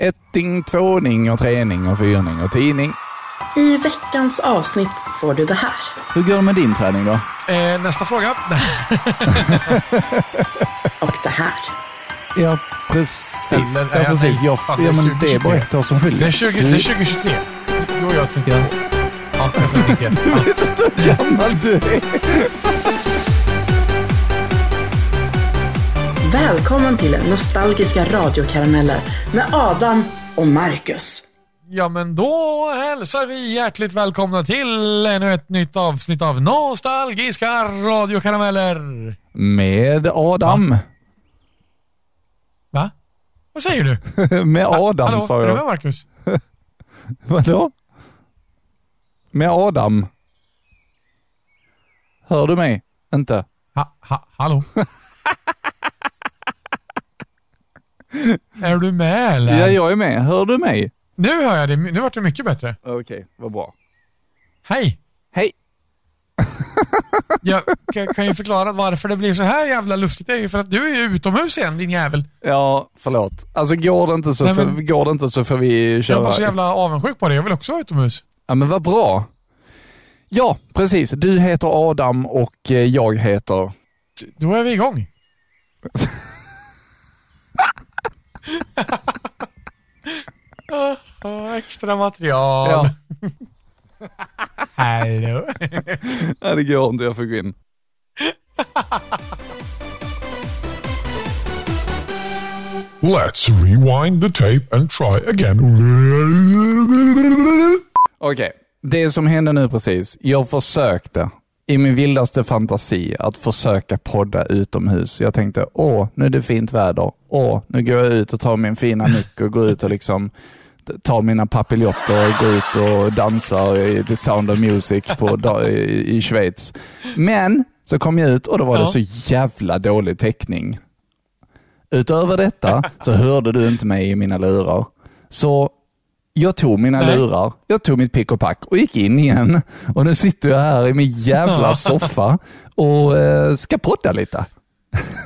Etting, tvåning och trening och fyrning och tidning. I veckans avsnitt får du det här. Hur går det med din träning då? Eh, nästa fråga. Och det här. Ja, precis. Eller, ja, precis. nej, Jag, fan, ja, men det är 2023. bara ett år som skiljer. Det är, 20, det är 2023. Du och jag 32. Ja. Ja, jag är född 91. Ja. vet inte hur gammal du är. Välkommen till Nostalgiska radiokarameller med Adam och Marcus. Ja, men då hälsar vi hjärtligt välkomna till ännu ett nytt avsnitt av Nostalgiska radiokarameller. Med Adam. Va? Vad säger du? med Adam Hallå, sa är du med jag. Marcus? Vadå? Med Adam. Hör du mig? Inte? Ha, ha, hallå? är du med eller? Ja, jag är med. Hör du mig? Nu hör jag det. Nu vart det mycket bättre. Okej, vad bra. Hej! Hej! Jag kan, ju förklara varför det blir så här jävla lustigt. Det är ju för att du är utomhus igen, din jävel. Ja, förlåt. Alltså går det inte så, Nej, för, men- går det inte så får vi Jag köra. var så jävla avundsjuk på det. Jag vill också vara utomhus. Ja, men vad bra. Ja, precis. Du heter Adam och eh, jag heter... Då är vi igång. Extra material. Ja. Hallå. Nej, det går inte. Jag får gå in. Let's rewind the tape and try again. Okej, det som hände nu precis. Jag försökte i min vildaste fantasi att försöka podda utomhus. Jag tänkte, åh, nu är det fint väder. Åh, nu går jag ut och tar min fina mick och går ut och liksom tar mina papiljotter och går ut och dansar i The Sound of Music på, i, i Schweiz. Men så kom jag ut och då var det så jävla dålig täckning. Utöver detta så hörde du inte mig i mina lurar. Så jag tog mina Nej. lurar, jag tog mitt pick och pack och gick in igen. Och nu sitter jag här i min jävla soffa och eh, ska podda lite.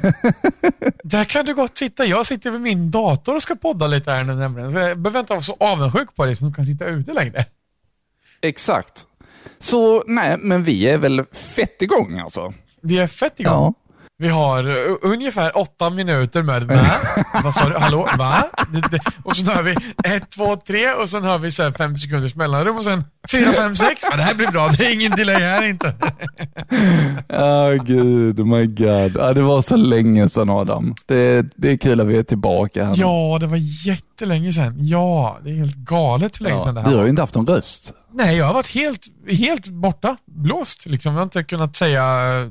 Där kan du gott sitta. Jag sitter vid min dator och ska podda lite här nu nämligen. Så jag behöver inte vara så avundsjuk på dig som du kan sitta ute längre. Exakt. Så nej, men vi är väl fett igång alltså. Vi är fett igång. Ja. Vi har uh, ungefär åtta minuter med va? Vad sa du? Hallå? Va? Och så hör vi ett, två, tre och sen hör vi så här fem sekunders mellanrum och sen fyra, fem, sex. Ja, det här blir bra. Det är ingen delay här inte. Ja, gud, oh my god. Ja, det var så länge sedan Adam. Det, det är kul att vi är tillbaka här. Ja, det var jättelänge sedan. Ja, det är helt galet hur länge sedan det här Du har ju inte haft någon röst. Nej, jag har varit helt, helt borta. Blåst liksom. Jag har inte kunnat säga eh,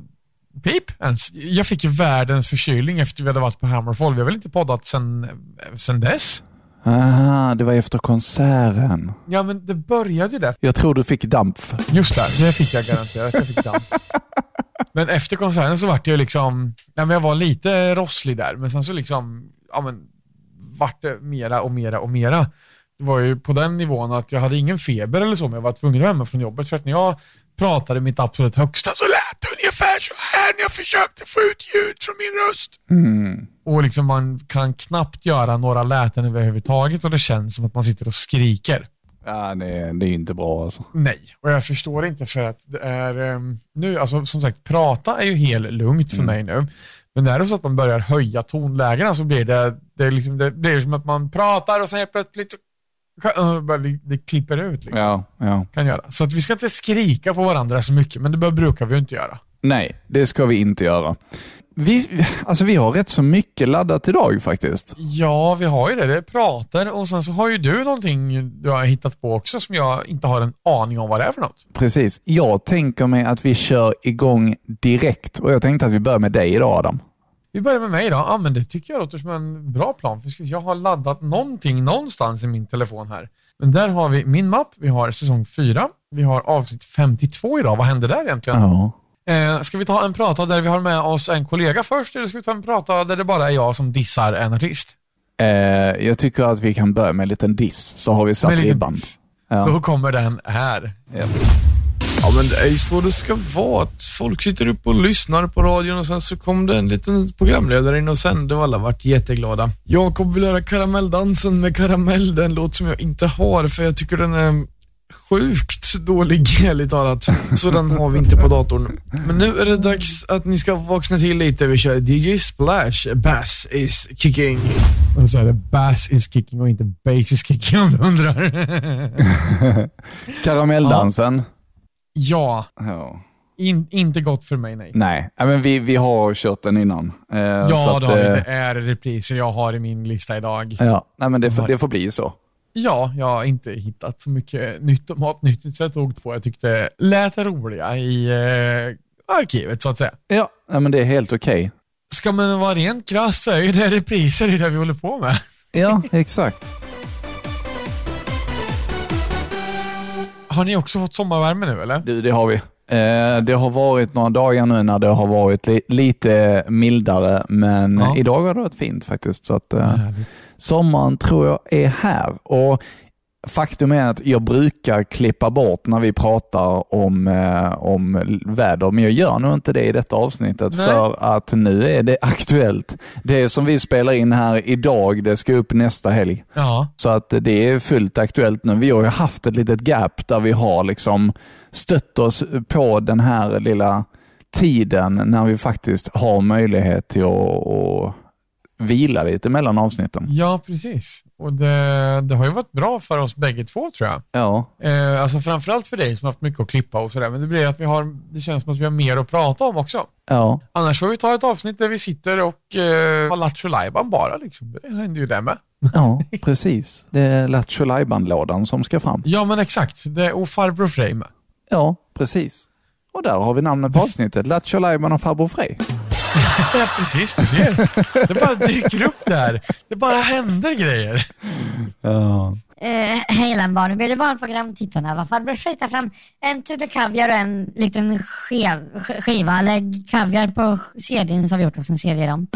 pip ens. Jag fick ju världens förkylning efter vi hade varit på Hammerfall. Vi har väl inte poddat sen, sen dess? Ah, det var efter konserten. Ja, men det började ju där. Jag tror du fick damp. Just det, det fick jag garanterat. Jag fick damp. Men efter konserten så vart jag liksom, ja, men jag var lite rosslig där, men sen så liksom, ja men, vart det mera och mera och mera. Det var ju på den nivån att jag hade ingen feber eller så, men jag var tvungen att vara hemma från jobbet för att när jag pratade mitt absolut högsta så lät det ungefär så här när jag försökte få ut ljud från min röst. Och liksom man kan knappt göra några läten överhuvudtaget och det känns som att man sitter och skriker. Ja, det, det är inte bra alltså. Nej, och jag förstår inte för att det är ehm, nu, alltså som sagt, prata är ju helt lugnt för mig nu. Men är det så att man börjar höja tonlägena så blir det, det, är liksom, det, det är som att man pratar och sen helt plötsligt det, det klipper ut. Liksom. Ja, ja. Kan göra. Så att vi ska inte skrika på varandra så mycket, men det brukar vi ju inte göra. Nej, det ska vi inte göra. Vi, alltså vi har rätt så mycket laddat idag faktiskt. Ja, vi har ju det. Det är pratar och sen så har ju du någonting du har hittat på också som jag inte har en aning om vad det är för något. Precis. Jag tänker mig att vi kör igång direkt och jag tänkte att vi börjar med dig idag Adam. Vi börjar med mig då. Ja, men det tycker jag låter som en bra plan. För jag har laddat någonting någonstans i min telefon här. Men där har vi min mapp, vi har säsong 4, vi har avsnitt 52 idag. Vad hände där egentligen? Ja. Eh, ska vi ta en prata där vi har med oss en kollega först, eller ska vi ta en prata där det bara är jag som dissar en artist? Eh, jag tycker att vi kan börja med en liten diss, så har vi satt ribban. Ja. Då kommer den här. Yes. Ja, men det är ju så det ska vara. Att folk sitter upp och lyssnar på radion och sen så kom det en liten programledare in och sände och alla vart jätteglada. Jakob vill höra Karamelldansen med Karamell. Det är en låt som jag inte har för jag tycker den är sjukt dålig, ärligt talat. Så den har vi inte på datorn. Men nu är det dags att ni ska vakna till lite. Vi kör DJ Splash, Bass is kicking. Och så är det Bass is kicking och inte Bass is kicking om du undrar. Karamelldansen. ja, Ja. in, inte gott för mig nej. Nej, men vi, vi har kört den innan. Eh, Ja, så det att, har vi. eh, Det är repriser jag har i min lista idag. Ja, nej, men det, får, det får bli så. Ja, jag har inte hittat så mycket nytt och matnyttigt så jag tog två jag tyckte lät roliga i eh, arkivet så att säga. Ja, men det är helt okej. Ska man vara rent krass så är ju det repriser i det vi håller på med. Ja, exakt. Har ni också fått sommarvärme nu eller? Du, det har vi. Eh, det har varit några dagar nu när det har varit li lite mildare, men Ja. idag har det varit fint faktiskt. Så att, eh, Härligt. sommaren tror jag är här. Och Faktum är att jag brukar klippa bort när vi pratar om, eh, om väder, men jag gör nog inte det i detta avsnittet Nej. för att nu är det aktuellt. Det som vi spelar in här idag, det ska upp nästa helg. Ja, Så att det är fullt aktuellt nu. Vi har ju haft ett litet gap där vi har liksom stött oss på den här lilla tiden när vi faktiskt har möjlighet till att, vila lite mellan avsnitten. ja precis. Och det, det har ju varit bra för oss bägge två tror jag. Ja, Eh, alltså framförallt för dig som haft mycket att klippa och sådär, men det blir att vi har, det känns som att vi har mer att prata om också. ja, Annars får vi ta ett avsnitt där vi sitter och eh, har Lattjo bara liksom. Det händer ju det med. ja, precis. Det är Lattjo Lajban-lådan som ska fram. Ja men exakt, det, och farbror Frej med. Ja, precis. Och där har vi namnet på avsnittet. Lattjo och farbror Frej. Ja precis, du ser. Det bara dyker upp där. Det bara händer grejer. Ja. Eh, Hej nu blir det barnprogram tittarna. Vad farbror Frej tar fram en tub kaviar och en liten skev, sk- skiva. Lägg kaviar på CDn så har vi gjort också en CD dem.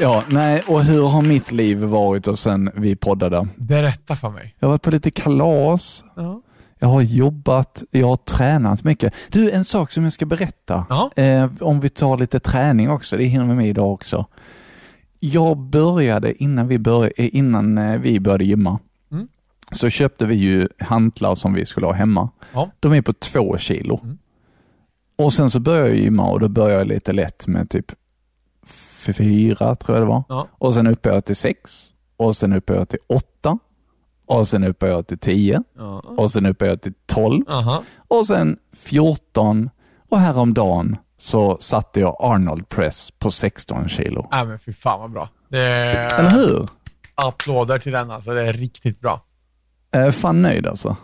ja, nej, och hur har mitt liv varit och sen vi poddade? Berätta för mig. Jag har varit på lite kalas. Ja. Jag har jobbat, jag har tränat mycket. Du, en sak som jag ska berätta. Eh, om vi tar lite träning också, det hinner vi med idag också. Jag började innan vi började, eh, innan eh, vi började gymma. Mm. Så köpte vi ju hantlar som vi skulle ha hemma. Ja. De är på två kilo. Mm. Och sen så började jag gymma och då började jag lite lätt med typ fyra, tror jag det var. Ja. Och sen uppe jag till sex. Och sen uppe jag till åtta. Och sen uppe jag till tio. Ja. Och sen uppe jag till 12 Aha. och sen 14 och häromdagen så satte jag Arnold Press på 16 kilo. Nej men fy fan vad bra. Det Eller hur? applåder till den alltså. Det är riktigt bra. Jag är fan nöjd alltså.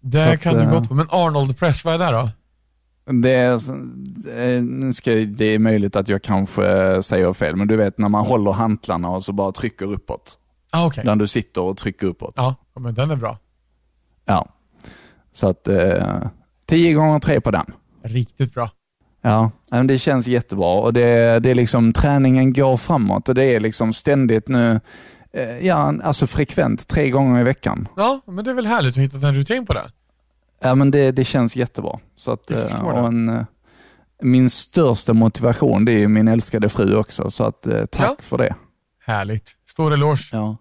Det Så att, kan du eh, gott på. Men Arnold Press, vad är det då? Det är, eh, ska, det är möjligt att jag kanske säger fel, men du vet när man håller hantlarna och så bara trycker uppåt. Ah, okej. När du sitter och trycker uppåt. Ja, men den är bra. Ja. Så att eh, 10 gånger 3 på den. Riktigt bra. Ja, men det känns jättebra och det, det är liksom träningen går framåt och det är liksom ständigt nu, eh, ja, alltså frekvent tre gånger i veckan. Ja, men det är väl härligt att hitta en rutin på det. Ja, men det, det känns jättebra. Så att, Jag eh, förstår det. och en, eh, min största motivation det är min älskade fru också, så att, eh, tack Ja. för det. Härligt. Stor eloge. Ja.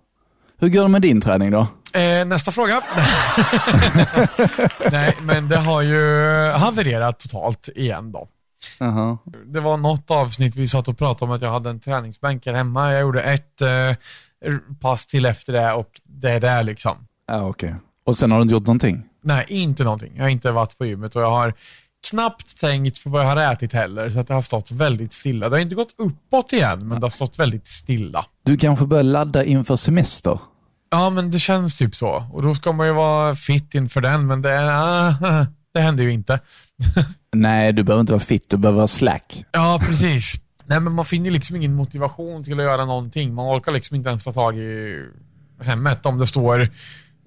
Hur går det med din träning då? Eh, nästa fråga. Nej, men det har ju havererat totalt igen då. Jaha. Det var något avsnitt vi satt och pratade om att jag hade en träningsbänk här hemma. Jag gjorde ett eh, pass till efter det och det är det liksom. Ja, okej. Och sen har du inte gjort någonting? Nej, inte någonting. Jag har inte varit på gymmet och jag har knappt tänkt på vad jag har ätit heller, så att det har stått väldigt stilla. Det har inte gått uppåt igen, men det har stått väldigt stilla. Du kanske börjar ladda inför semester? Ja, men det känns typ så. Och då ska man ju vara fit inför den, men det, ah, det händer ju inte. Nej, du behöver inte vara fit, du behöver vara slack. Ja, precis. Nej, men man finner liksom ingen motivation till att göra någonting. Man orkar liksom inte ens ta tag i hemmet om det står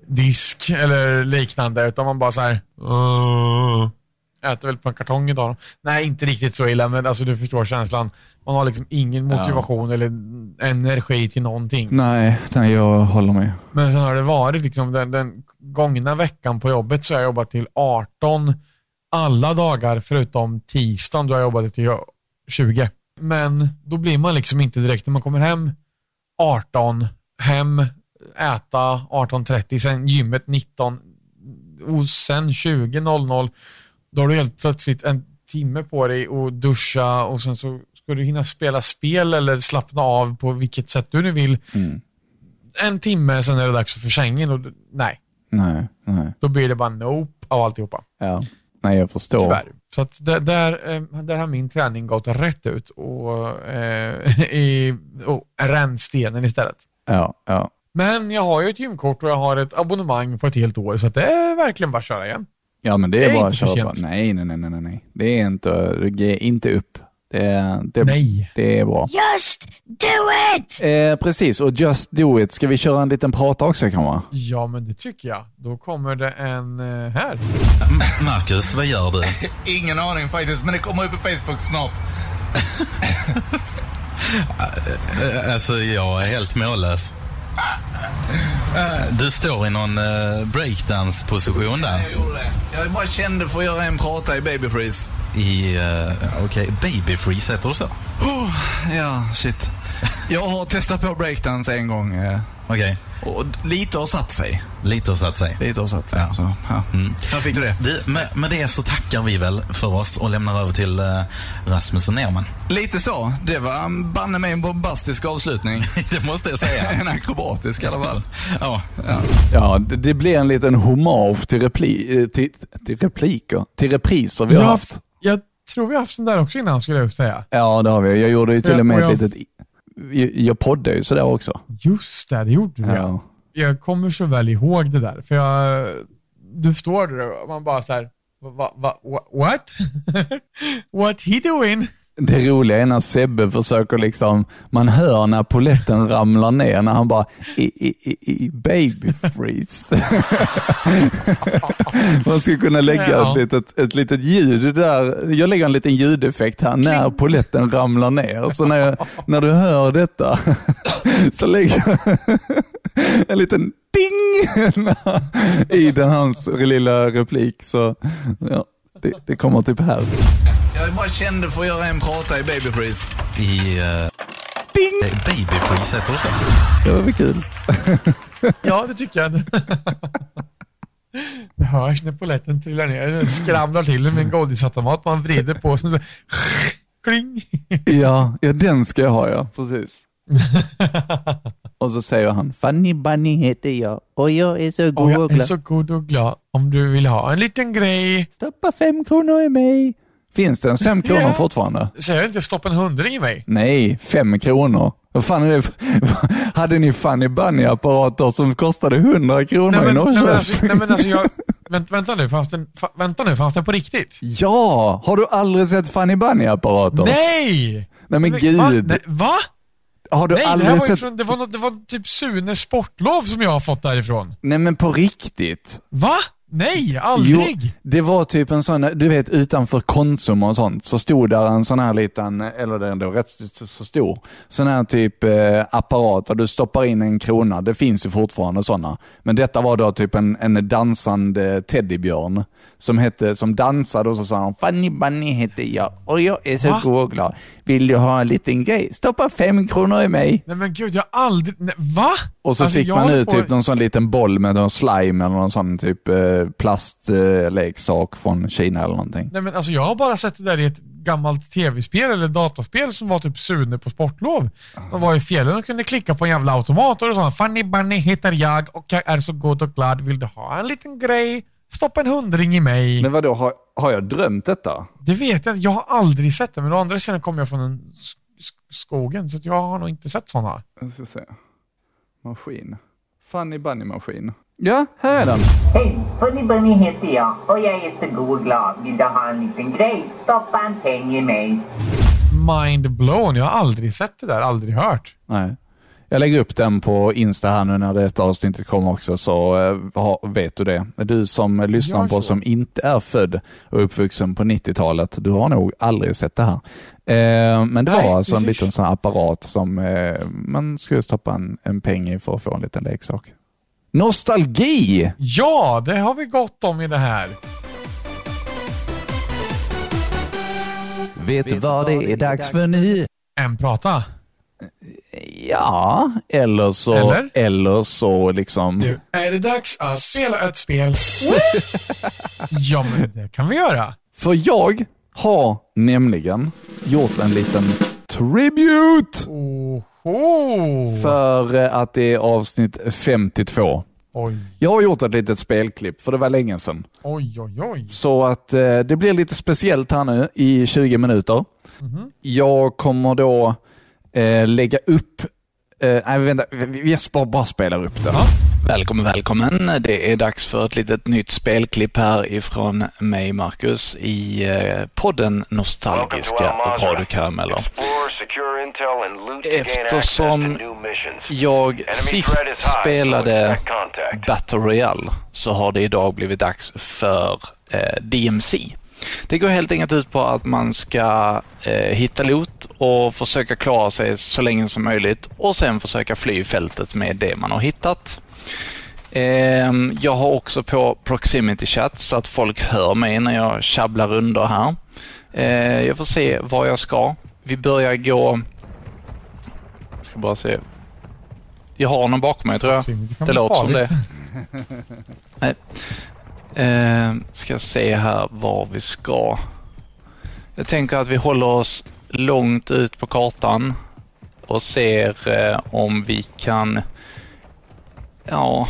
disk eller liknande, utan man bara så här. "Åh." Äter väl på en kartong idag. Nej, inte riktigt så illa, men alltså du förstår känslan. Man har liksom ingen motivation eller energi till någonting. Nej, nej jag håller med. Men sen har det varit liksom, den, den gångna veckan på jobbet så har jag jobbat till 18 alla dagar förutom tisdagen då jag jobbade till 20. Men då blir man liksom inte direkt när man kommer hem 18, hem, äta 18.30, sen gymmet 19 och sen 20.00 då har du helt plötsligt en timme på dig att duscha och sen så ska du hinna spela spel eller slappna av på vilket sätt du nu vill. Mm. En timme, sen är det dags för sängen och nej, Nej, nej. då blir det bara nope av alltihopa. Ja. Nej, jag förstår. Tyvärr. Så att där, där, eh, där har min träning gått rätt ut och, eh, i och rännstenen istället. Ja, ja. Men jag har ju ett gymkort och jag har ett abonnemang på ett helt år så det är verkligen bara att köra igen. Ja, men det är, Det är bara att sent. Nej, nej, nej, nej, nej. Det är inte, ge inte upp. Det är, det, Nej. det är bra. Just do it! Eh, precis, och Just Do It. Ska vi köra en liten prata också kanske? Ja, men det tycker jag. Då kommer det en eh, här. Marcus, vad gör du? Ingen aning faktiskt, men det kommer upp på Facebook snart. Alltså, jag är helt mållös. Du står i någon eh, breakdance-position där. Jag gjorde det. Jag bara kände för att göra en prata i Baby Freeze. I, uh, okej, baby freeze heter det så? Oh, ja, shit. Jag har testat på breakdance en gång eh, Okej, och lite har satt sig. lite har satt sig. Lite har satt sig. Ja. Så, ja. Mm. Här fick du det. Du, med, med det så tackar vi väl för oss och lämnar över till uh, Rasmus och Nerman. Lite så. Det var banne mig en bombastisk avslutning. det måste jag säga. en akrobatisk i alla fall. Ja, Ja, det, det blir en liten hommage till, repli, eh, till, till repliker, till repriser vi har Jag, haft. jag tror vi har haft den där också innan skulle jag säga. Ja, det har vi. Jag gjorde ju till Ja, och med ett jag- litet... Jag, poddar ju sådär också. Just det, det gjorde du ja. Ja. Jag kommer så väl ihåg det där. För jag, du står där och man bara så här, va, va, wa- what? what he doing? Det roliga är när Sebbe försöker liksom, man hör när poletten ramlar ner när han bara i, i, i, i baby freeze. man skulle kunna lägga Ja. ett, litet, ett litet ljud där. Jag lägger en liten ljudeffekt här när poletten ramlar ner. Så när, jag, när du hör detta så lägger jag en liten ding i den hans lilla replik. Så ja, det, det kommer typ här. Jag bara kände för att göra en prata i Baby Freeze. i uh, Ding! baby freeze heter det så? Det var väl kul. Ja, det tycker jag. Det hörs när poletten trillar ner. Den skramlar till med en godisautomat. Man vrider på sig så kling. Ja, ja den ska jag ha ja, precis. och så säger han, Funny Bunny heter jag och jag är så Och god och jag är glad. så god och glad om du vill ha en liten grej. Stoppa fem kronor i mig. Finns det ens fem kronor Ja. fortfarande? Säg inte stopp en hundring i mig. Nej, fem kronor. Vad fan är det. Hade ni Funny Bunny-apparater som kostade 100 kronor Nej i men, nej, men, Norrköping? alltså, nej, men alltså jag, vänt, vänta nu, fanns den, vänta nu, fanns den på riktigt? Ja! Har du aldrig sett Funny Bunny-apparater? Nej! Nej men Va? gud. Nej, va? Har du Nej, det, här aldrig var ju sett... från, det, var något, det var typ Sune Sportlov som jag har fått därifrån. Nej men på riktigt. Va? Nej, aldrig. Jo, det var typ en sån, du vet utanför Konsum och sånt, så stod där en sån här liten, eller den var rätt så, stor, sån här typ eh, apparat där du stoppar in en krona. Det finns ju fortfarande sådana. Men detta var då typ en, en dansande teddybjörn som, hette, som dansade och så sa han Funny Bunny heter jag och jag är så god och glad. Vill du ha en liten grej? Stoppa fem kronor i mig. Nej men gud, jag har aldrig... Nej, va? Och så Alltså, fick man ut typ någon sån liten boll med någon slime eller någon sån typ eh, plastleksak från Kina eller någonting. Nej men alltså jag har bara sett det där i ett gammalt tv-spel eller dataspel som var typ Sune på sportlov. Man var i fjällen och kunde klicka på en jävla automat och då sa han Funny Bunny heter jag och jag är så god och glad. Vill du ha en liten grej? Stoppa en hundring i mig. Men vadå, har, har jag drömt detta? Det vet jag Jag har aldrig sett det men å andra sidan kommer jag från en sk- sk- skogen så att jag har nog inte sett sådana. Jag ska se. Maskin. Funny Bunny-maskin. Ja, här är den. Hej, Funny Bunny heter jag och jag är så god och glad. Vill du ha en liten grej? Stoppa en peng i mig. Mind blown. Jag har aldrig sett det där, aldrig hört. Nej. Jag lägger upp den på Insta här nu när detta avsnittet kommer också, så eh, vet du det. Du som lyssnar på som inte är född och uppvuxen på 90-talet, du har nog aldrig sett det här. Eh, men det Nej, var alltså en precis. liten sån här apparat som eh, man skulle stoppa en, en peng i för att få en liten leksak. Nostalgi! Ja, det har vi gott om i det här. Vet du vad det är dags för nu? En prata. Ja, eller så, Eller? eller så liksom... Nu är det dags att spela ett spel. ja, men det kan vi göra. För jag har nämligen gjort en liten tribute Oho. för eh, att det är avsnitt 52. Oj, Jag har gjort ett litet spelklipp, för det var länge sedan. oj, oj, oj. Så att eh, det blir lite speciellt här nu i 20 minuter. Jag kommer då eh, lägga upp... Eh, nej, vänta, vi bara, spelar upp det. Välkommen, välkommen. Det är dags för ett litet nytt spelklipp här ifrån mig, Marcus, i eh, podden Nostalgiska radiokarameller. Eftersom jag sist spelade Battle Royale så har det idag blivit dags för eh, DMC. Det går helt enkelt ut på att man ska eh, hitta loot och försöka klara sig så länge som möjligt och sen försöka fly fältet med det man har hittat. Ehm, Jag har också på proximity chat så att folk hör mig när jag tjabblar under här. Eh, Jag får se var jag ska. Vi börjar gå... Jag ska bara se. Jag har någon bakom mig tror jag. Det låter som det. Nej. Eh, ska se här var vi ska. Jag tänker att vi håller oss långt ut på kartan och ser eh, om vi kan ja,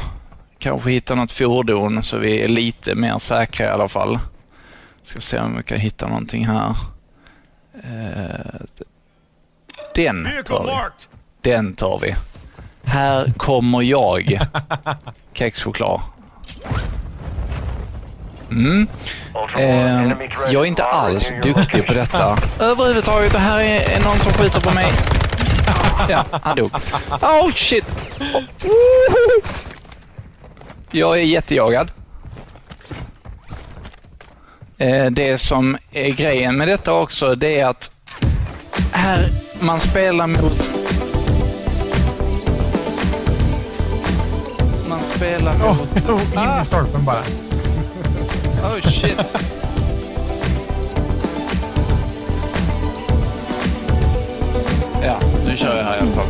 kanske hitta något fordon så vi är lite mer säkra i alla fall. Ska se om vi kan hitta någonting här. Eh, den tar vi. Den tar vi. Här kommer jag. Kexchoklad. Mm. Eh, jag är inte alls duktig på detta överhuvudtaget och här är, är någon som skjuter på mig. Ja, han dog. Oh shit! Oh. Jag är jättejagad. Eh, det som är grejen med detta också det är att här man spelar mot man spelar mot... låg in i stolpen bara. Oh shit. Nu kör jag här i alla fall.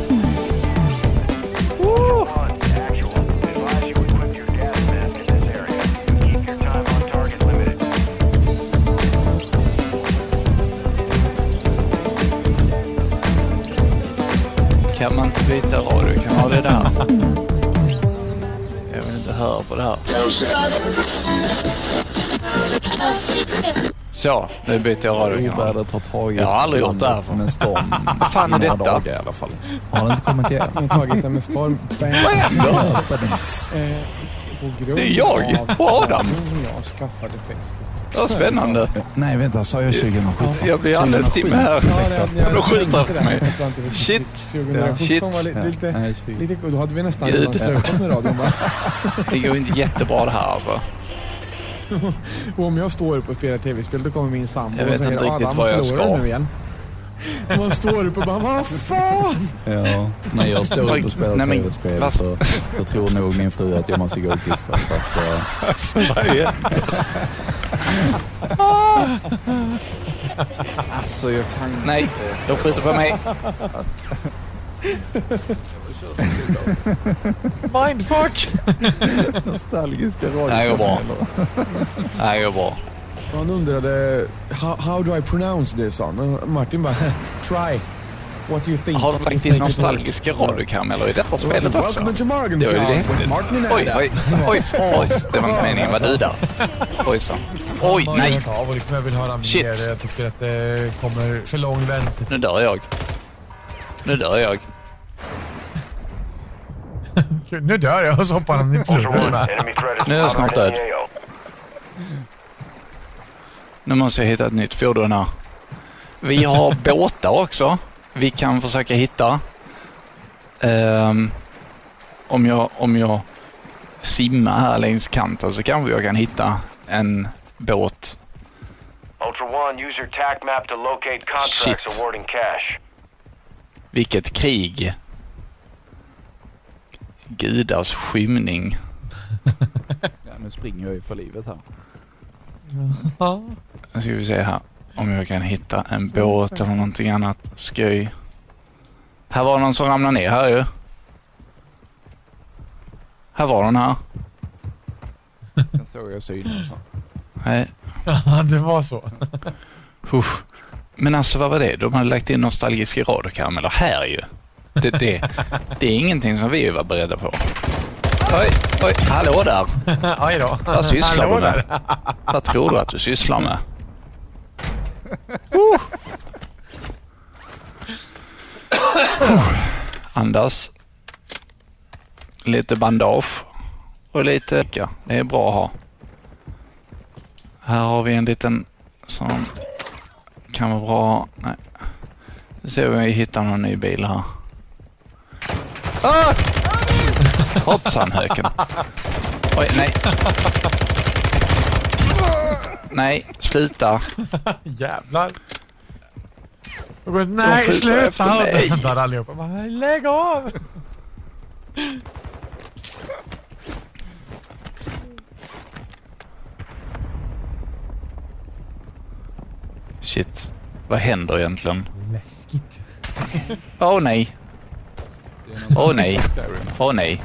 Kan man inte byta radio? Kan man ha det där? Jag vill inte höra på det här. Så, nu byter jag radiokanal. Ovädret har tagit Jag har aldrig gjort det här med storm Vad fan är detta? dagar i alla fall. Har du inte kommenterat? Jag har tagit det med storm. Bam. Eh, på grund Det är jag och Adam. jag skaffade Facebook. Vad spännande. Nej, vänta. Sa jag 2017? Jag blir alldeles timme här. De skjuter efter mig. Shit. 2017 Shit. var li- lite, lite... Då hade vi nästan redan slutat med radion va? Det går inte jättebra det här alltså. Och om jag står upp och spelar tv-spel då kommer min sambo Jag och vet säger Adam förlorar ska." nu igen. Och man står upp och bara vad fan! Ja, när jag står upp och spelar tv-spel så, så tror nog min fru att jag måste gå och kissa. Så att, eh, alltså, jag kan Nej, de skjuter på mig. Mindfuck! nostalgiska Det här går bra. Det här går bra. Han undrade how, how do I pronounce this on? Martin bara try. What do you think? Har de lagt in nostalgiska radiokarameller i detta spelet också? Welcome to Det var ju det. Martin Oj, oj, oj, oj. Det var inte meningen vad du där. Ojsan. Oj, nej. liksom jag vill höra Shit. mer. Jag tycker att det kommer för lång väntetid. Nu dör jag. Nu dör jag. Nu dör jag och så hoppar han i plurren med. Nu är jag snart död. Nu måste jag hitta ett nytt fordon här. Vi har båtar också. Vi kan försöka hitta. Ehm, om, jag, om jag simmar här längs kanten så kanske jag kan hitta en båt. Ultra One, use your TAC map to locate contracts Shit. awarding cash. Vilket krig. Gudars skymning. Nu springer jag ju för livet här. Nu ska vi se här om jag kan hitta en båt eller någonting annat skoj. Här var någon som ramlade ner här ju. Här var den här. Jag såg jag synen och så. Nej. Ja, det var så. Usch. Men alltså vad var det? De hade lagt in nostalgiska radiokarameller här ju. Det, det, det är ingenting som vi var beredda på. Oj, oj, hallå där. Oj då. Vad sysslar Hallå du med? där. Vad tror du att du sysslar med? Uh. Andas. Lite bandage. Och lite ja, Det är bra att ha. Här har vi en liten som kan vara bra. Nej. Nu ser vi om vi hittar någon ny bil här. Ah! Hoppsan höken. Oj, nej. Nej, sluta. Jävlar. Nej, sluta! där allihopa bara, lägg av! Shit. Vad händer egentligen? Läskigt. Åh nej. Åh nej. Åh nej.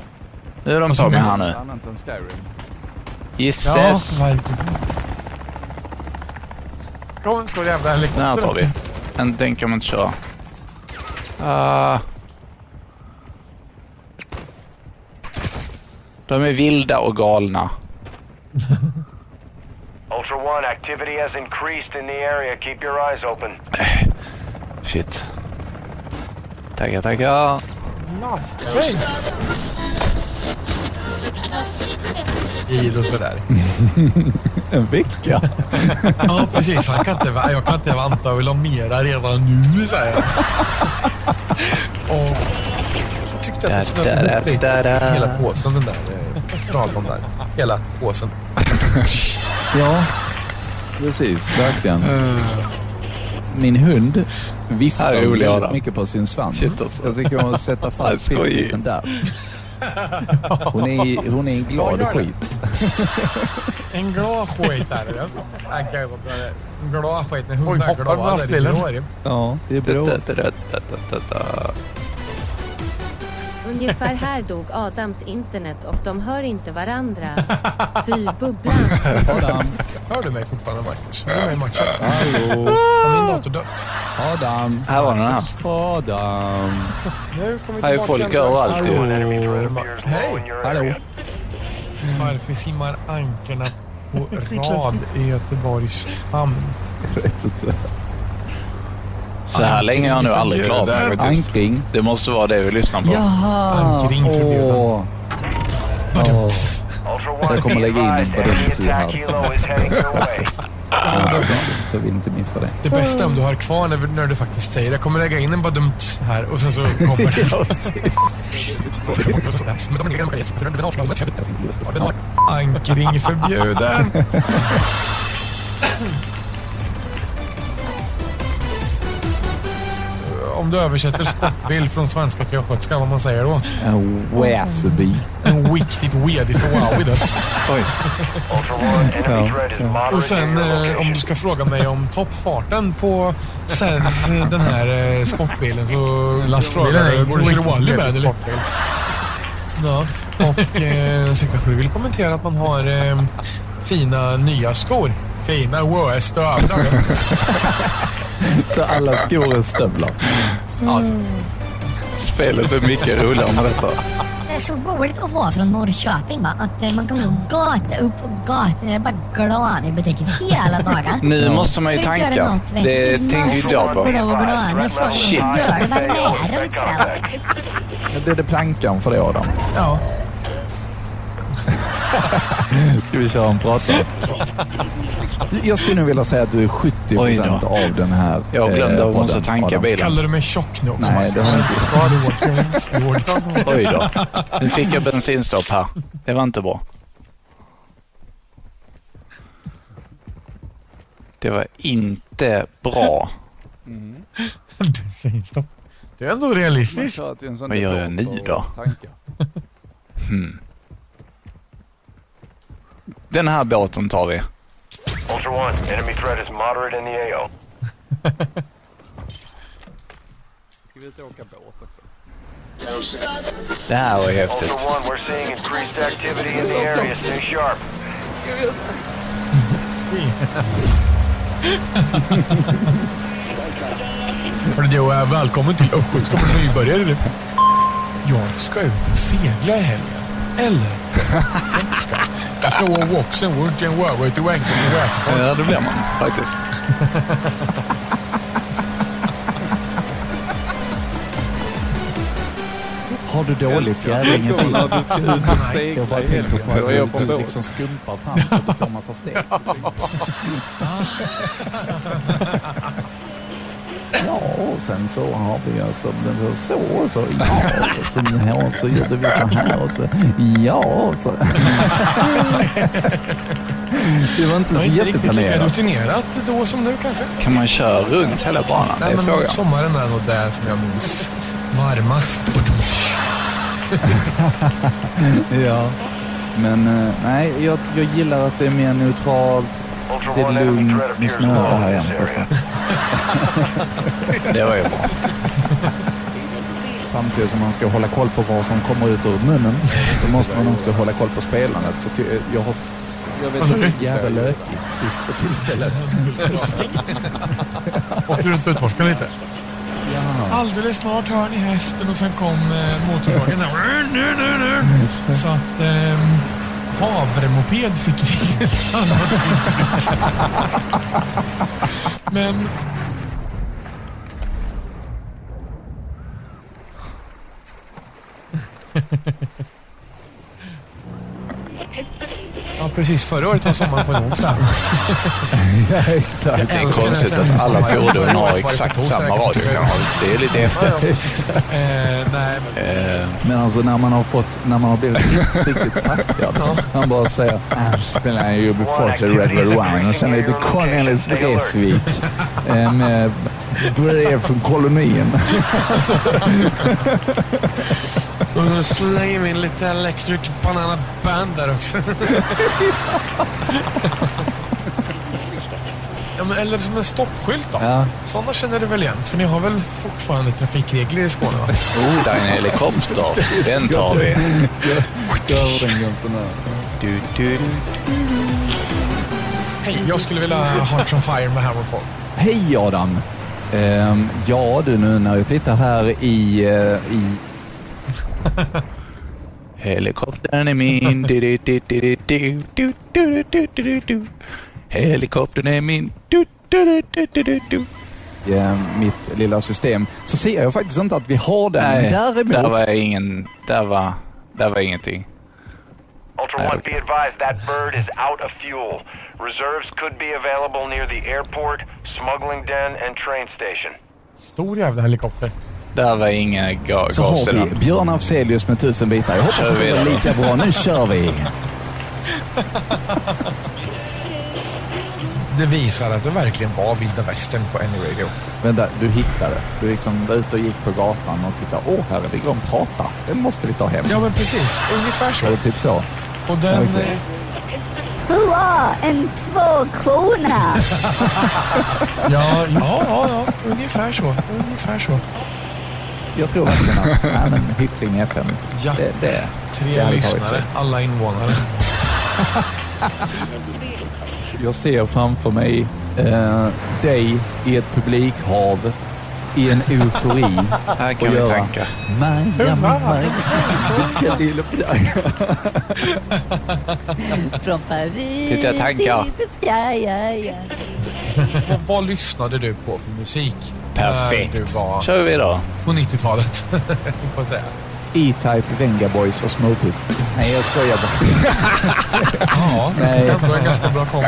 Nu är de på mig är här nu. Ja, Gisses. verkligen. Kom, skål jävla Den här helikopter. tar vi. Den, den kan man inte köra. Ah. de är vilda och galna. Ultra One, activity has increased in the area. Keep your eyes open. Shit. Tackar, tackar. Lastbil. Id och sådär. En vecka? Ja, precis. Han kan inte, jag kan inte vänta. Jag vill ha mera redan nu, säger han. Och jag tyckte att jag knöt ihop lite. Hela påsen, den där eh, radion där. Hela påsen. Ja, precis. Verkligen. Min hund viftar väldigt Adam. mycket på sin svans. Shit, alltså. Jag tycker hon sätta fast fitbiten där. Hon är, hon är en glad skit. En glad skit där. är det. En glad skit när hundar är glada. Ja, det är bra. Ungefär här dog Adams internet och de hör inte varandra. Fy bubblan. Adam, Hör du mig fortfarande, Marcus? Är du i matchen? hallå. Har min dator dött? Adam. Här var den här. Adam. Nu kommer vi Här är folk överallt ju. Hej! Hallå. Varför simmar ankorna på rad i Göteborgs hamn? Jag vet inte. Så här länge har jag nu aldrig klarat mig faktiskt. Ankring. Det måste vara det vi lyssnar på. Jaha. Ankring förbjuden. Åh. Jag kommer lägga in sida attack här. Ja, så vi inte missar det. Det bästa om du har kvar när, när du faktiskt säger det. Jag kommer lägga in en badumts här och sen så kommer det. Ja, precis. Ankring förbjuden. Om du översätter sportbil från svenska till östgötska, vad man säger då? En Väsby. En riktigt wedig Huawei där. Oj. Ja, Och sen eh, om du ska fråga mig om toppfarten på Sens, eh, den här eh, sportbilen så lastbilen är Borde köra Wally med eller? Ja, och eh, sen kanske du vill kommentera att man har eh, fina nya skor. Fina WS-stövlar. Så alla skor är stövlar. ja, typ. Spelet är mycket roligare med detta. Det är så roligt att vara från Norrköping va? Att eh, man kan gå gata upp och gata Jag är bara glad i butiken hela dagen. Nu måste man ju Jag vill inte tanka. göra något, Det tänkte ju inte jag på. Gör det blir det plankan för dig Adam. ja. Ska vi köra en prata? Jag skulle nog vilja säga att du är 70 Oj då. procent av den här Jag glömde eh, att måste tanka Adam. bilen. Kallar du mig tjock nu också? Nej, det har jag inte. Oj då. Nu fick jag bensinstopp här. Det var inte bra. Det var inte bra. Bensinstopp. Det är ändå realistiskt. Vad gör jag nu då? Hmm. Den här båten tar vi. Ultra One, enemy threat is moderate in the AO. Ska vi inte åka båt också? Det här var häftigt. Ultra One, we're seeing increased activity in the area. Stay sharp. Hörru du, äh, välkommen till Östgötska för nybörjare. Jag ska ut och segla i helgen. Eller? Jag ska och walk, sen won't you wow, wait away, Ja, det blir man faktiskt. Har du dålig fjädring i bilen? Jag bara tänker på att du, du liksom skumpar fram så att du får massa steg. Ja, och sen så har vi alltså så, så och så, ja, och sen här så gjorde vi så här och så, ja, och så. Det var inte så är inte riktigt lika jätteplanerat. rutinerat då som nu kanske. Kan man köra runt hela banan? Det Nej, är men frågan. sommaren är nog där som jag minns varmast. Ja, men eh, nej, jag, jag gillar att det är mer neutralt. Det är lugnt. Nu snöar det här igen förresten. Det var ju bra. Samtidigt som man ska hålla koll på vad som kommer ut ur munnen så måste man också hålla koll på spelandet. Så jag har jag vet inte, du? jävla lökig just för tillfället. Åker runt och utforskar lite. Ja. Alldeles snart hör ni hästen och sen kom eh, motorvågen där. Så att eh, havremoped fick ett helt annat uttryck. Men Ja, precis. Förra året var sommaren på en onsdag. ja, exakt. Det är konstigt att alla fordon har exakt samma radiokanal. Det är lite häftigt. Eh, nej, men... Alltså när man har fått, när man har blivit riktigt taggad. Man bara säger, här spelar jag ju Forza Red Red Wine och sen lite Cornelis Vreeswijk eh, med brev från kolonin. Och då slänger vi in lite Electric Banana Band där också. ja, men, eller som en stoppskylt då. Ja. Sådana känner du väl igen? För ni har väl fortfarande trafikregler i Skåne va? oh, där är en helikopter. Den tar vi. Du, du, du. Hej, jag skulle vilja ha Hearts on Fire med Hammerfall. Hej Adam! Ehm, ja du, nu när jag tittar här i, eh, i Helikoptern är min. Du, du, du, du, du, du, du, du, du, du, du. Helikoptern är min. Du, du, du, du, du, du, eh, mitt lilla system så ser jag faktiskt inte att vi har den. Nej, däremot, där var ingen... Där var, där var ingenting. Ultra One, be advised that bird is out of fuel. Reserves could be available near the airport, smuggling den, and train station. Stor jävla helikopter. Där var inga ga- så har vi. Björn Afzelius med tusen bitar. Jag hoppas att det vidare. lika bra. Nu kör vi! Det visar att det verkligen var vilda västern på Any Radio. Vänta, du hittade. Du liksom var ute och gick på gatan och tittade. Åh, här är det de pratar. Den måste vi ta hem. Ja, men precis. Ungefär så. Det typ så? Och den... Okej. eh, Hurra, en tvåkrona! Ja, ja, ja, ja. Ungefär så. Ungefär så. Jag tror verkligen att nej, men Hyckling FM, Ja. det, det, Tre det lyssnare, alla invånare. Jag ser framför mig eh, dig i ett publikhav i en eufori Här och kan vi göra tanka. Maja, Maja, det ska lilla. Från Paris Titta, jag tankar. till Biscaya. Vad, vad lyssnade du på för musik? Perfekt. När du var kör vi då. på 90-talet. får jag säga. E-Type, Venga Boys och Smooth Hits. Nej, jag skojar bara. Ja, Nej. det var en ganska bra kombo.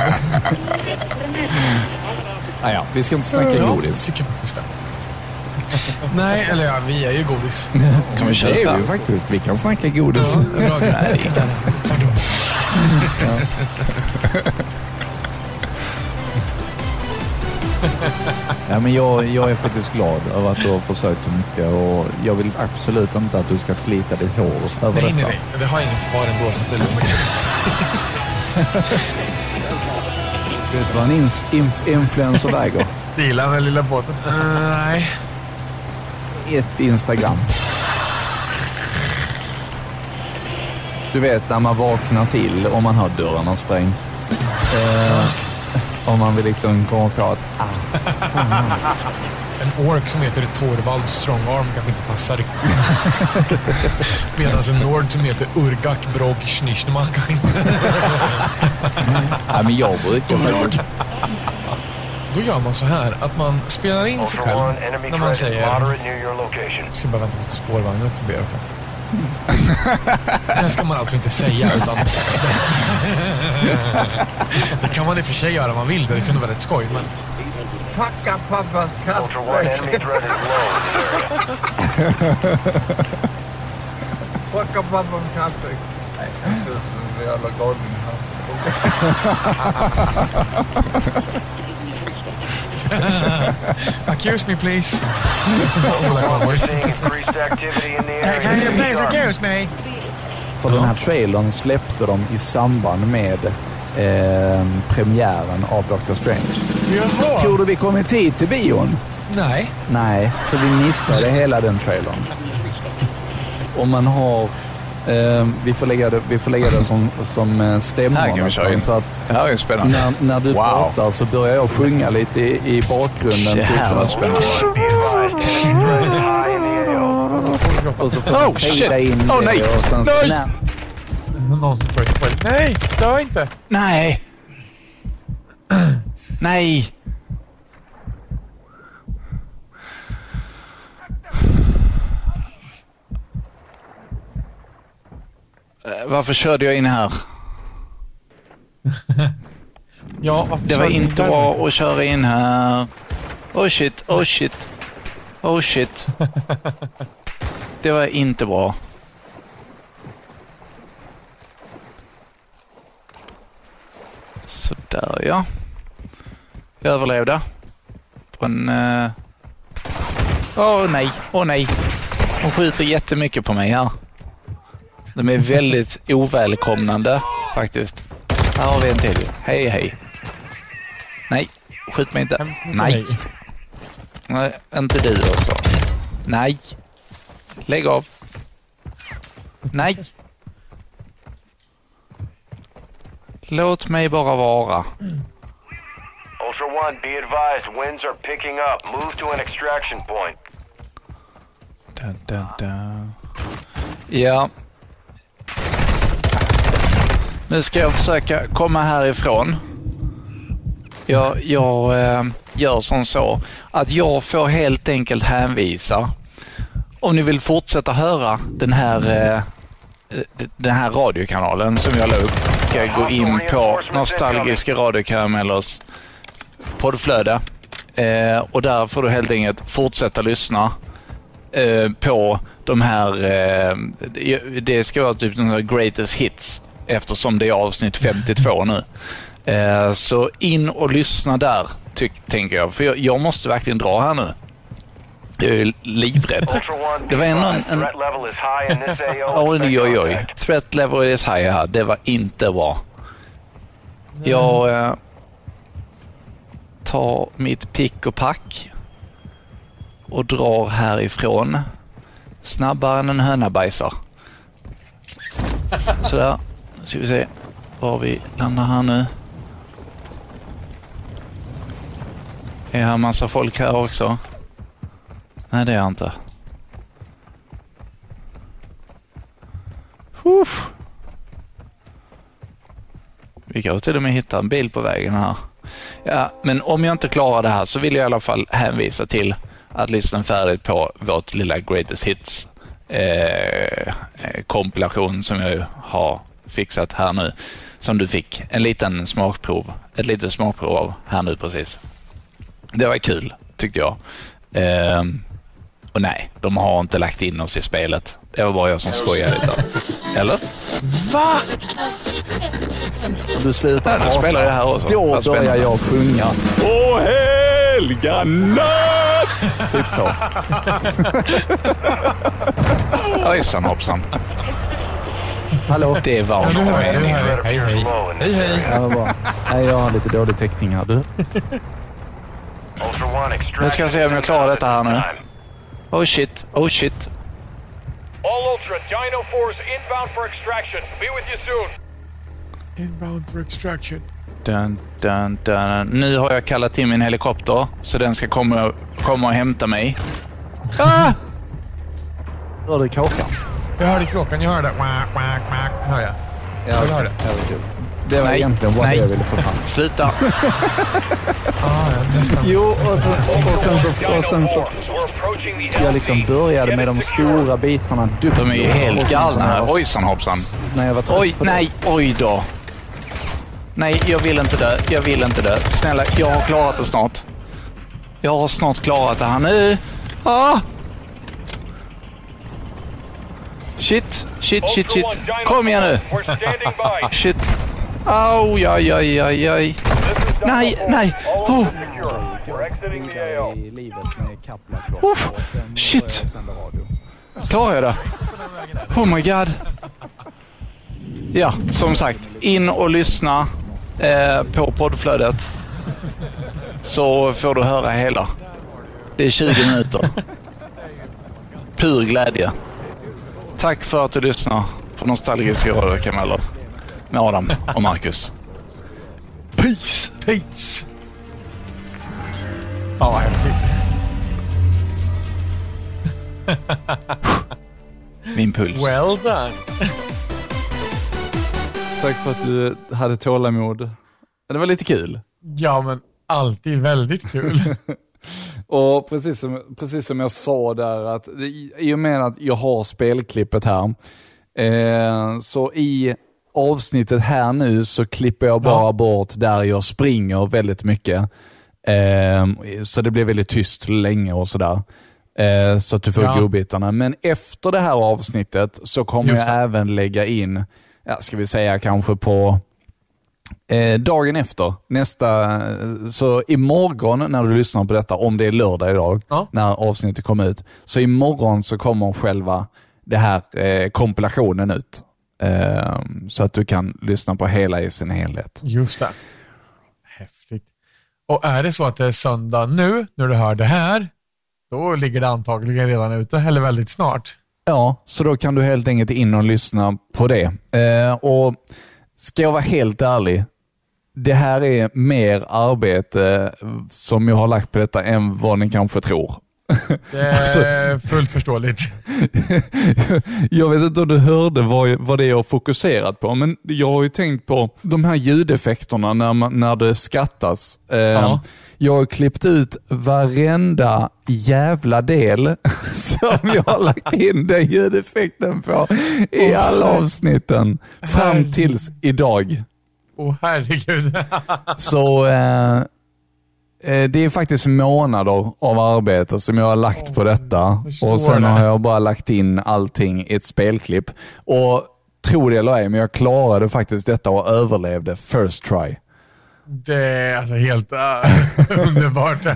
Ah, ja, vi ska inte snacka Ja, godis. tycker jag faktiskt det. Nej, eller ja, vi är ju godis. Kan vi Det är köra? vi ju faktiskt. Vi kan snacka godis. Ja. Nej. Pardon. Ja, men jag, jag är faktiskt glad över att du har försökt så mycket och jag vill absolut inte att du ska slita ditt hår över Nej, nej, detta. nej. Det har inget kvar ändå, så det är lugnt. Vet du vad en ins- inf- influencer väger? Stila med lilla båten. nej. Ett Instagram. Du vet när man vaknar till och man hör dörrarna sprängs. Eh, om man vill liksom komma på att ah, fan. En ork som heter Torvald Strongarm kanske inte passar riktigt. Medan en nord som heter Urgak Brog Schnischnemann kanske inte... Nej, men jag brukar faktiskt... Då gör man så här att man spelar in sig själv när man säger... Jag ska bara vänta på att spårvagnen förbi också. Det ska man alltså inte säga utan... Det kan man i och för sig göra om man vill. Det kunde vara rätt skoj men... Packa pappas area. Packa pappans kattdryck. Nej, jag ser ut som en jävla galning Accuse me please. Can you please accuse me? För den här trailern släppte de i samband med eh, premiären av Doctor Strange. Jaha. Tror du vi kom i tid till bion? Nej. Nej, så vi missade hela den trailern. Om man har... Eh, vi, får lägga det, vi får lägga det som, som eh, stämmor Här kan vi köra in. så att Det här är spännande. när, när du Wow. pratar så börjar jag sjunga lite i, i bakgrunden. Det här var spännande. Och så får Oh, shit. in Oh, det nej. och sen så... Nej. Nej. Någon som Nej, dö inte. Nej. Nej. Varför körde jag in här? Ja, varför Det var inte bra att köra in här. Oh shit, oh shit. Oh shit. Det var inte bra. Sådär ja. Jag överlevde. På en... eh, Åh nej, åh nej. Hon skjuter jättemycket på mig här. De är väldigt ovälkomnande faktiskt. Här har vi en till. Hej hej. Nej, skjut mig inte. Nej. Nej, inte du också. Nej. Lägg av. Nej. Låt mig bara vara. Ultra One, be advised, winds are picking up. Move to an extraction point. Dun, dun, dun. Ja. Nu ska jag försöka komma härifrån. Jag, jag eh, gör som så att jag får helt enkelt hänvisa. Om ni vill fortsätta höra den här, eh, den här radiokanalen som jag la upp ska jag gå in på Nostalgiska radiokaramellers poddflöde. Eh, och där får du helt enkelt fortsätta lyssna eh, på de här, eh, det- det ska vara typ de här greatest hits eftersom det är avsnitt 52 nu. Eh, så in och lyssna där, tyck, tänker jag. För jag, jag måste verkligen dra här nu. Jag är livrädd. Det var ändå en... en oj, oj, oj. Threat level is high här. Det var inte bra. Jag eh, tar mitt pick och pack och drar härifrån. Snabbare än en höna bajsar. Sådär. Nu ska vi se var vi landar här nu. Är här massa folk här också? Nej, det är jag inte. Uff. Vi kan till och med hitta en bil på vägen här. Ja, men om jag inte klarar det här så vill jag i alla fall hänvisa till att lyssna färdigt på vårt lilla Greatest Hits eh, eh kompilation som jag har fixat här nu. Som du fick en liten smakprov, ett litet smakprov av här nu precis. Det var kul tyckte jag. Eh, och nej, de har inte lagt in oss i spelet. Det var bara jag som skojade lite. Eller? Va? Du slutar Ja, då spelar jag här också. Då börjar spännande. jag sjunga. Åh helga natt! typ så. Ojsan hoppsan. Hallå? Det var Ja, nu inte hör jag. Nu meningen. hör jag. Hej, hej. Hej, hej. Ja, vad bra. Nej, jag har lite dålig täckning här. Du. Nu ska jag se om jag klarar detta här nu. Oh shit, oh shit. All Ultra, Dino 4's inbound for extraction. Be with you soon. Inbound for extraction. Dun, dun, dun. Nu har jag kallat in min helikopter så den ska komma, komma och hämta mig. Ah! Hör du kråkan? Jag hörde klockan, jag hörde. Quack, quack, quack. Hör jag. Ja, Jag hörde. ja, det är kul. Det var Nej, egentligen vad nej. jag ville få fram. Sluta. Ah, ja. Jo, och, så, och sen så... Och sen så jag liksom började med de stora bitarna. De är ju helt galna här. Ojsan hoppsan. När jag var Oj, nej, oj då. Nej, jag vill inte dö. Jag vill inte dö. Snälla, jag har klarat det snart. Jag har snart klarat det här nu. Ah! Shit, shit, shit, shit. Kom igen nu. Shit. Au, aj, aj, aj, aj. Nej, nej. Oh. Sen shit. Klarar jag det? Oh my god. Ja, som sagt. In och lyssna eh, på poddflödet. Så får du höra hela. Det är 20 minuter. Pur glädje. Tack för att du lyssnar på Nostalgiska radiokanaler med Adam och Marcus. Peace! Peace! Fan vad häftigt. Min puls. Well done. Tack för att du hade tålamod. Det var lite kul. Ja, men alltid väldigt kul. Och precis som, precis som jag sa där, att i- och med att jag har spelklippet här, eh, så i avsnittet här nu så klipper jag bara Ja. bort där jag springer väldigt mycket. Eh, så det blir väldigt tyst länge och sådär. Eh, så att du får Ja. godbitarna. Men efter det här avsnittet så kommer jag även lägga in, ja, ska vi säga kanske på Eh, dagen efter, nästa, så imorgon när du lyssnar på detta, om det är lördag idag, Ja. när avsnittet kommer ut, så imorgon så kommer själva det här eh, kompilationen ut. Eh, så att du kan lyssna på hela i sin helhet. Just det. Häftigt. Och är det så att det är söndag nu, när du hör det här, då ligger det antagligen redan ute, eller väldigt snart. Ja, så då kan du helt enkelt in och lyssna på det. Eh, och Ska jag vara helt ärlig, det här är mer arbete som jag har lagt på detta än vad ni kanske tror. Det Alltså- är fullt förståeligt. jag vet inte om du hörde vad, vad det är jag fokuserat på, men jag har ju tänkt på de här ljudeffekterna när, man, när det skattas. Eh, Ja. Jag har klippt ut varenda jävla del som jag har lagt in den ljudeffekten på i alla avsnitten fram tills idag. Åh herregud. Så eh, det är faktiskt månader av arbete som jag har lagt på detta. Och sen det. har jag bara lagt in allting i ett spelklipp. Och tro det eller ej, men jag klarade faktiskt detta och överlevde first try. Det är alltså helt äh, underbart.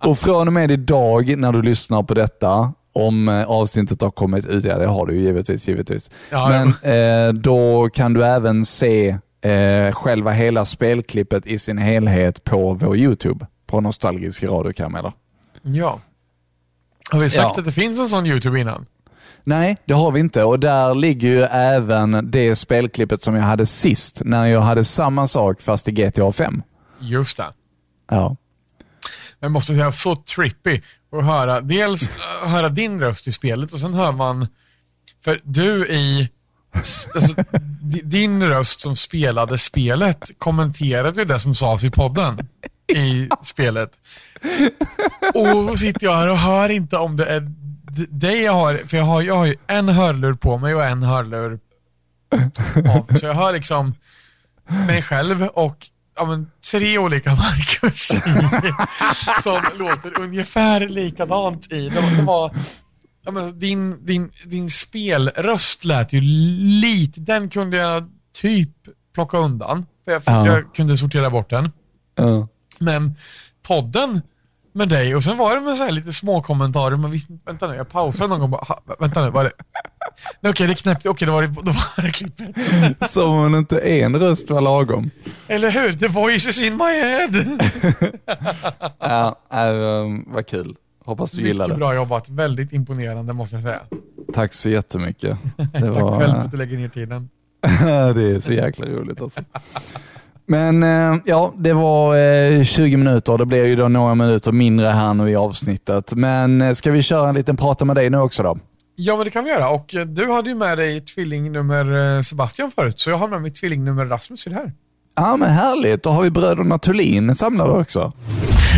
Och från och med idag när du lyssnar på detta, om eh, avsnittet har kommit ut, ja det har du ju givetvis, givetvis. Ja, Men eh, då kan du även se eh, själva hela spelklippet i sin helhet på vår YouTube, på Nostalgisk radiokarameller. ja. Har vi sagt Ja. att det finns en sån YouTube innan? Nej, det har vi inte och där ligger ju även det spelklippet som jag hade sist, när jag hade samma sak fast i GTA 5. Just det. Ja. Jag måste säga, så trippy att höra, dels äh, höra din röst i spelet och sen hör man, för du i, alltså, di- din röst som spelade spelet kommenterade ju det som sades i podden i spelet. Och sitter jag här och hör inte om det är dig jag har, för jag har, jag har ju en hörlur på mig och en hörlur av. Så jag hör liksom mig själv och ja, men, tre olika Marcus i, som låter ungefär likadant i. Det var, det var, ja, men, din, din, din spelröst lät ju lite, den kunde jag typ plocka undan. För jag, Ja. jag kunde sortera bort den. Ja. Men podden med dig och sen var det med så här lite små kommentarer. Man visste, vänta nu, jag pausade någon gång bara, "Ha, vänta nu, var det, Nej, Okej, det knäppte. Okej, då var det, var det klippet. Som om inte en röst var lagom. Eller hur? The voice is in my head. Ja, äh, vad kul. Hoppas du gillar Mycket det. bra jobbat. Väldigt imponerande måste jag säga. Tack så jättemycket. Det Tack var, själv för att du lägger ner tiden. det är så jäkla roligt alltså. Men eh, ja, det var eh, 20 minuter. Det blir ju då några minuter mindre här nu i avsnittet. Men eh, ska vi köra en liten prata med dig nu också då? Ja, men det kan vi göra. Och eh, du hade ju med dig tvillingnummer eh, Sebastian förut, så jag har med mig tvillingnummer Rasmus i det här. Ja, men härligt. Då har vi bröderna Thulin samlade också.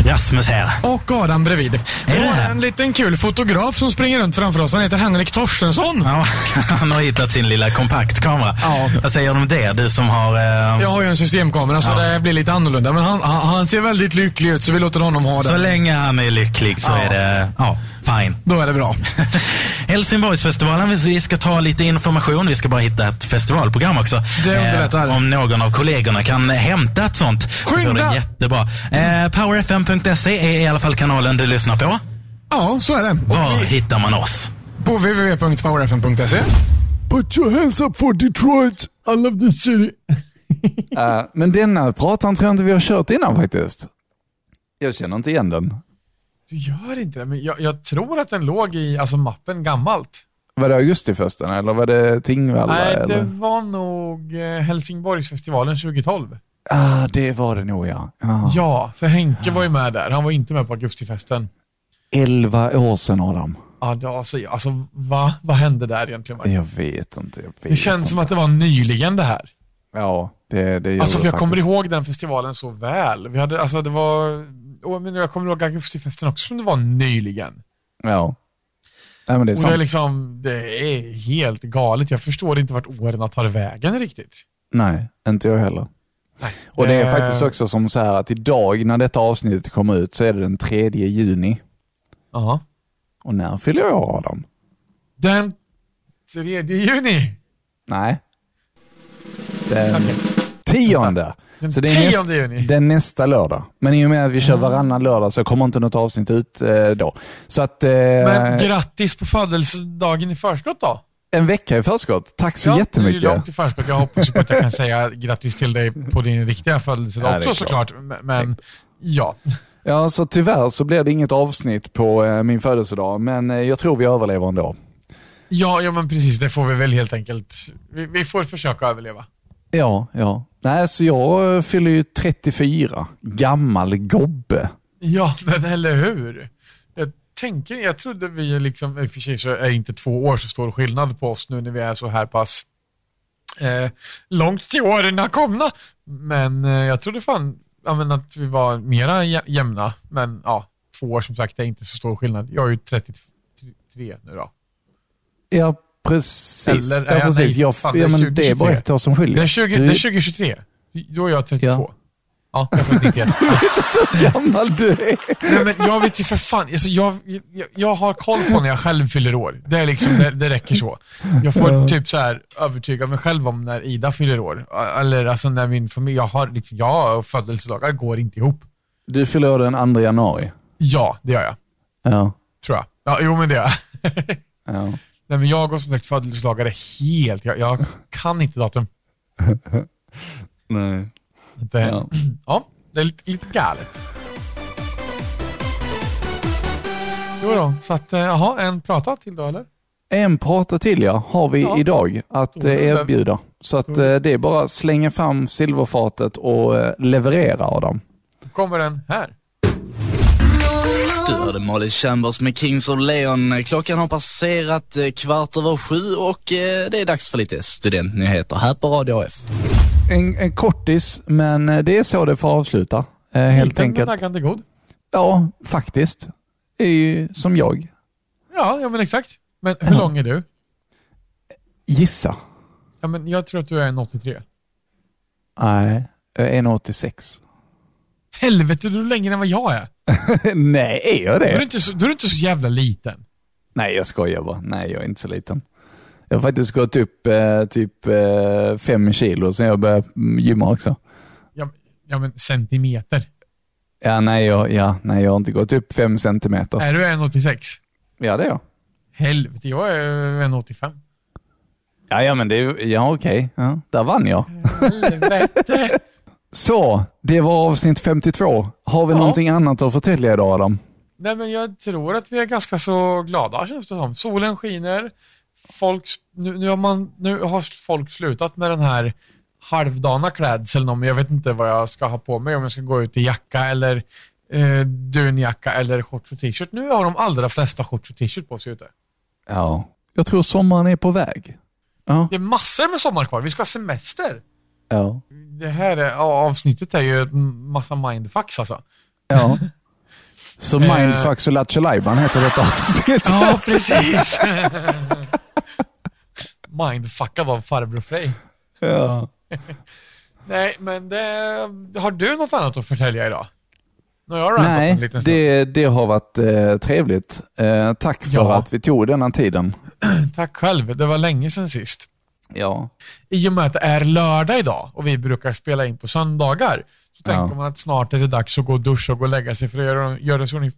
Rasmus här. Och Adam bredvid. Vi har en liten kul fotograf som springer runt framför oss. Han heter Henrik Torstensson. Ja, han har hittat sin lilla kompaktkamera. Ja. Vad säger du om det? Du som har... Eh... Jag har ju en systemkamera så Ja. det blir lite annorlunda. Men han, han, han ser väldigt lycklig ut så vi låter honom ha den. Så länge han är lycklig så Ja. är det ja, fine. Då är det bra. Helsingborgsfestivalen, vi ska ta lite information. Vi ska bara hitta ett festivalprogram också. Det underlättar. Eh, om någon av kollegorna kan hämta ett sånt så Skynda! går det jättebra. Eh, Powerfm.se är i alla fall kanalen du lyssnar på. Ja, så är det. Var hittar man oss? På www.powerfm.se. Put your hands up for Detroit. I love this city. Eh, men denna pratan tror jag inte vi har kört innan faktiskt. Jag känner inte igen den. Du gör inte det, men jag, jag tror att den låg i alltså, mappen gammalt. Var det augustifesten eller var det Tingvalla? Nej, det eller? var nog eh, Helsingborgsfestivalen 2012. Ah, det var det nog ja. ja. Ja, för Henke var ju med där. Han var inte med på augustifesten. 11 år sedan Adam. Ja, det, alltså, alltså va? Vad hände där egentligen? Marcus? Jag vet inte. Jag vet Det känns som att det var nyligen det här. Ja, det, det Alltså för jag kommer ihåg den festivalen så väl. Vi hade, alltså det var, men jag kommer ihåg augustifesten också som det var nyligen. Ja. Nej, men det är och det är liksom, det är helt galet. Jag förstår inte vart åren tar vägen riktigt. Nej, inte jag heller. Och det är Eh. faktiskt också som så här att idag när detta avsnittet kommer ut så är det den 3 juni. Ja. Och när fyller jag Adam? Den 3 juni. Nej. Den tionde. Den Så det är, 10 näst, juni. är nästa lördag. Men i och med att vi kör varannan lördag så kommer inte något avsnitt ut eh, då. Så att... Eh, Men grattis på födelsedagen i förskott då. En vecka i förskott. Tack så ja, jättemycket. Är långt i förskott. Jag hoppas på att jag kan säga grattis till dig på din riktiga födelsedag Ja, också klart. såklart. Men- ja. Ja, så tyvärr så blir det inget avsnitt på eh, min födelsedag, men eh, jag tror vi överlever ändå. ja, ja men precis. Det får vi väl helt enkelt. Vi, vi får försöka överleva. Ja, ja. Nej, så jag eh, fyller ju 34. Gammal gobbe. Ja, men eller hur? Jag tänker, jag trodde vi liksom, i och för sig så är inte två år så stor skillnad på oss nu när vi är så här pass eh, långt till åren komna. Men eh, jag trodde fan ja, men att vi var mera jä- jämna. Men ja, två år som sagt är inte så stor skillnad. Jag är ju 33 nu då. Ja, precis. Eller, ja, precis. nej, jag, fan, ja, men det är bara 2023. ett år som skiljer. Det är, 20, Du- det är 2023. Då är jag 32. Ja, jag är född 91. hur gammal du är. Nej, men jag vet ju för fan, alltså jag, jag, jag har koll på när jag själv fyller år. Det, är liksom, det, det räcker så. Jag får typ så här övertyga mig själv om när Ida fyller år. Eller alltså när min familj, jag har liksom, jag och födelsedagar går inte ihop. Du fyller år den 2 januari. Ja, det gör jag. Ja. Tror jag. Ja, jo men det gör jag. ja. Nej, men jag och som sagt födelsedagar är helt, jag, jag kan inte datum. Nej. Det, ja. Ja. det är lite, lite galet. Jo då, så att, eh, jaha, en prata till då eller? En prata till ja, har vi Ja. idag att eh, det- erbjuda. Så att eh, det är bara att slänga fram silverfatet och leverera Adam. Då kommer den här. Du hörde Molly Chambers med Kings of Leon. Klockan har passerat kvart över sju och det är dags för lite studentnyheter här på Radio F. En, en kortis, men eh, det är så det får avsluta. Eh, helt Liten men enkelt. naggande god. Ja, faktiskt. Det är ju som jag. Ja, ja men exakt. Men hur Ja. lång är du? Gissa. Ja, men jag tror att du är en 83. Nej, jag är 1,86. Helvete, du är längre än vad jag är. Nej, är jag Då är, du det? inte så, är du inte så jävla liten. Nej, jag skojar bara. Nej, jag är inte så liten. Jag har faktiskt gått upp eh, typ eh, fem kilo sen jag började mm, gymma också. Ja, ja men centimeter. Ja, nej, jag, ja, nej, jag har inte gått upp fem centimeter. Är du 1,86? Ja, det är jag. Helvete, jag är 1,85. Ja, ja men det är ja, okej. Ja, där vann jag. Helvete. Så, det var avsnitt 52. Har vi Ja. någonting annat att förtälja idag Adam? Nej, men jag tror att vi är ganska så glada känns det som. Solen skiner. Folk, nu, nu, har man, nu har folk slutat med den här halvdana klädseln om jag vet inte vad jag ska ha på mig. Om jag ska gå ut i jacka eller eh, dunjacka eller shorts och t-shirt. Nu har de allra flesta shorts och t-shirt på sig ute. Ja. Jag tror sommaren är på väg. Ja. Det är massor med sommar kvar. Vi ska ha semester. Ja. Det här är, avsnittet är ju en massa mindfucks alltså. ja. Så. Mindfucks och Lattjo heter detta avsnitt. Ja, precis. Mindfuckad av farbror Frej. Ja. Nej, men det, har du något annat att förtälja idag? Nu har jag Nej, en liten stund. det, det har varit eh, trevligt. Eh, tack för Ja. att vi tog denna tiden. Tack själv, det var länge sedan sist. Ja. I och med att det är lördag idag och vi brukar spela in på söndagar så Ja. tänker man att snart är det dags att gå och duscha och gå och lägga sig för att göra, göra så ni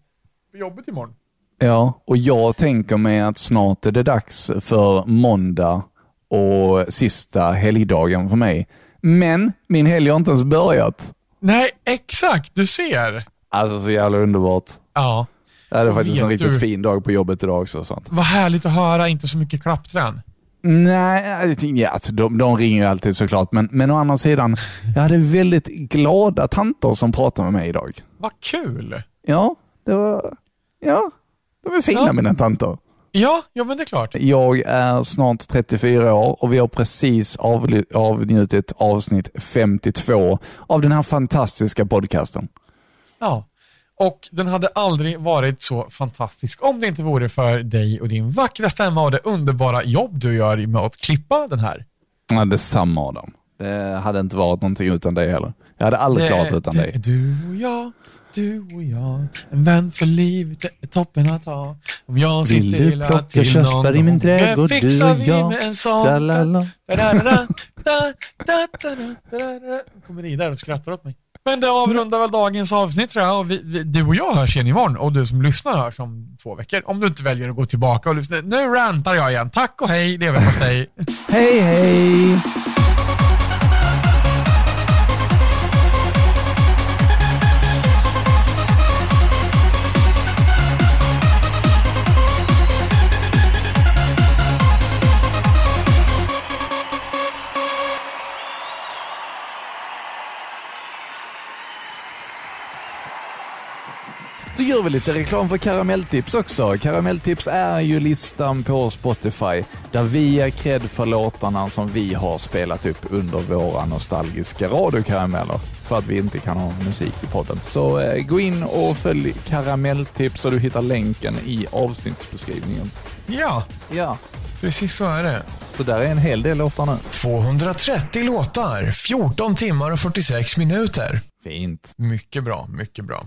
på jobbet imorgon. Ja, och jag tänker mig att snart är det dags för måndag och sista helgdagen för mig. Men min helg har inte ens börjat. Nej, exakt, du ser. Alltså så jävla underbart. Ja. Jag hade faktiskt en vet riktigt du- fin dag på jobbet idag också. och Sånt. Vad härligt att höra, inte så mycket klappträn. Nej, ja, alltså, de, de ringer ju alltid såklart, men, men å andra sidan, jag hade väldigt glada tanter som pratade med mig idag. Vad kul. Ja, det var... Ja, de är fina Ja. mina tanter. Ja, ja men det är klart. Jag är snart 34 år och vi har precis avnjutit avsnitt 52 av den här fantastiska podcasten. Ja. Och den hade aldrig varit så fantastisk om det inte vore för dig och din vackra stämma och det underbara jobb du gör med att klippa den här. Ja, detsamma Adam. Det hade inte varit någonting utan dig heller. Jag hade aldrig klarat utan det dig. är Du och jag, du och jag, en vän för livet, är toppen att ha. Om jag Vill du plocka körsbär i min trädgård, du fixar och vi jag? med en sån. Tralala. Kommer ni där och skrattar åt mig. Men det avrundar väl dagens avsnitt tror jag. Och vi, vi, du och jag hörs igen imorgon och du som lyssnar hörs om två veckor. Om du inte väljer att gå tillbaka och lyssna. Nu rantar jag igen. Tack och hej, leverpastej. Hej hej! Gör vi lite reklam för Karamelltips också. Karamelltips är ju listan på Spotify där vi är cred för låtarna som vi har spelat upp under våra nostalgiska radiokarameller för att vi inte kan ha musik i podden. Så eh, gå in och följ Karamelltips och du hittar länken i avsnittsbeskrivningen. Ja, Ja, precis så är det. så där är en hel del låtar nu. 230 låtar, 14 timmar och 46 minuter. Fint. Mycket bra, mycket bra.